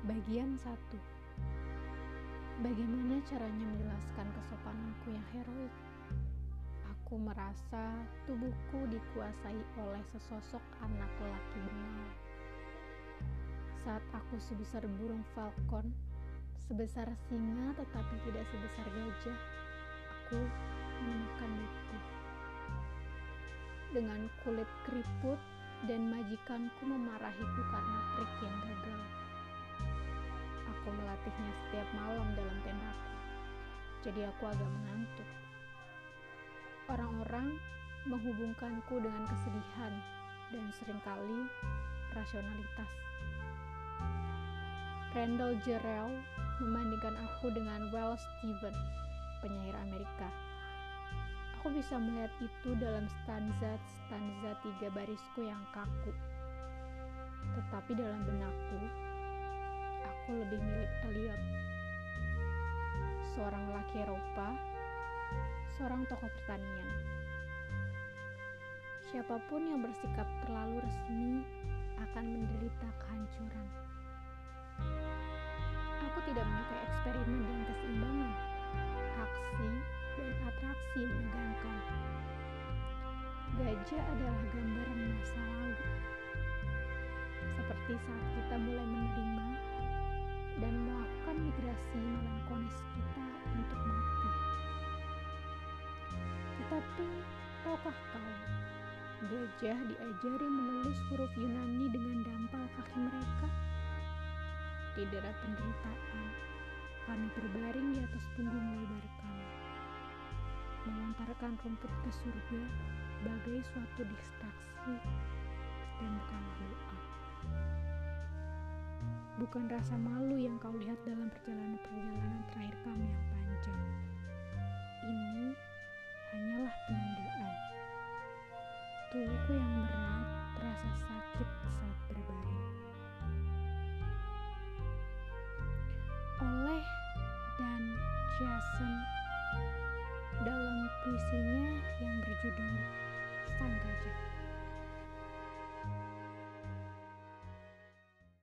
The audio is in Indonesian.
Bagian 1 Bagaimana caranya menjelaskan kesopananku yang heroik? Aku merasa tubuhku dikuasai oleh sesosok anak lelaki bengal. Saat aku sebesar burung falcon, sebesar singa tetapi tidak sebesar gajah, aku menemukan itu. Dengan kulit keriput dan majikanku memarahiku karena trik yang gagal. Aku melatihnya setiap malam dalam tendaku, jadi aku agak mengantuk. Orang-orang menghubungkanku dengan kesedihan dan sering kali rasionalitas. Randall Jarrell membandingkan aku dengan Well Steven, penyair Amerika. Aku bisa melihat itu dalam stanza-stanza tiga barisku yang kaku. Tetapi dalam benakku, lebih milik Eliot. Seorang laki Eropa, seorang tokoh pertanian. Siapa pun yang bersikap terlalu resmi akan menderita kehancuran. Aku tidak menyukai eksperimen dan keseimbangan, aksi dan atraksi menegangkan. Gajah adalah gambaran masa lalu, seperti saat kita mulai menerima melakukan migrasi melankolis kita untuk mati. Tetapi, tahukah kau, gajah diajari menulis huruf Yunani dengan dampal kaki mereka? Di daerah penderitaan, kami berbaring di atas punggung lebar kami, melontarkan rumput ke surga bagai suatu distraksi dan bukanlah doa. Bukan rasa malu yang kau lihat dalam Jason dalam puisinya yang berjudul Sang Gajah.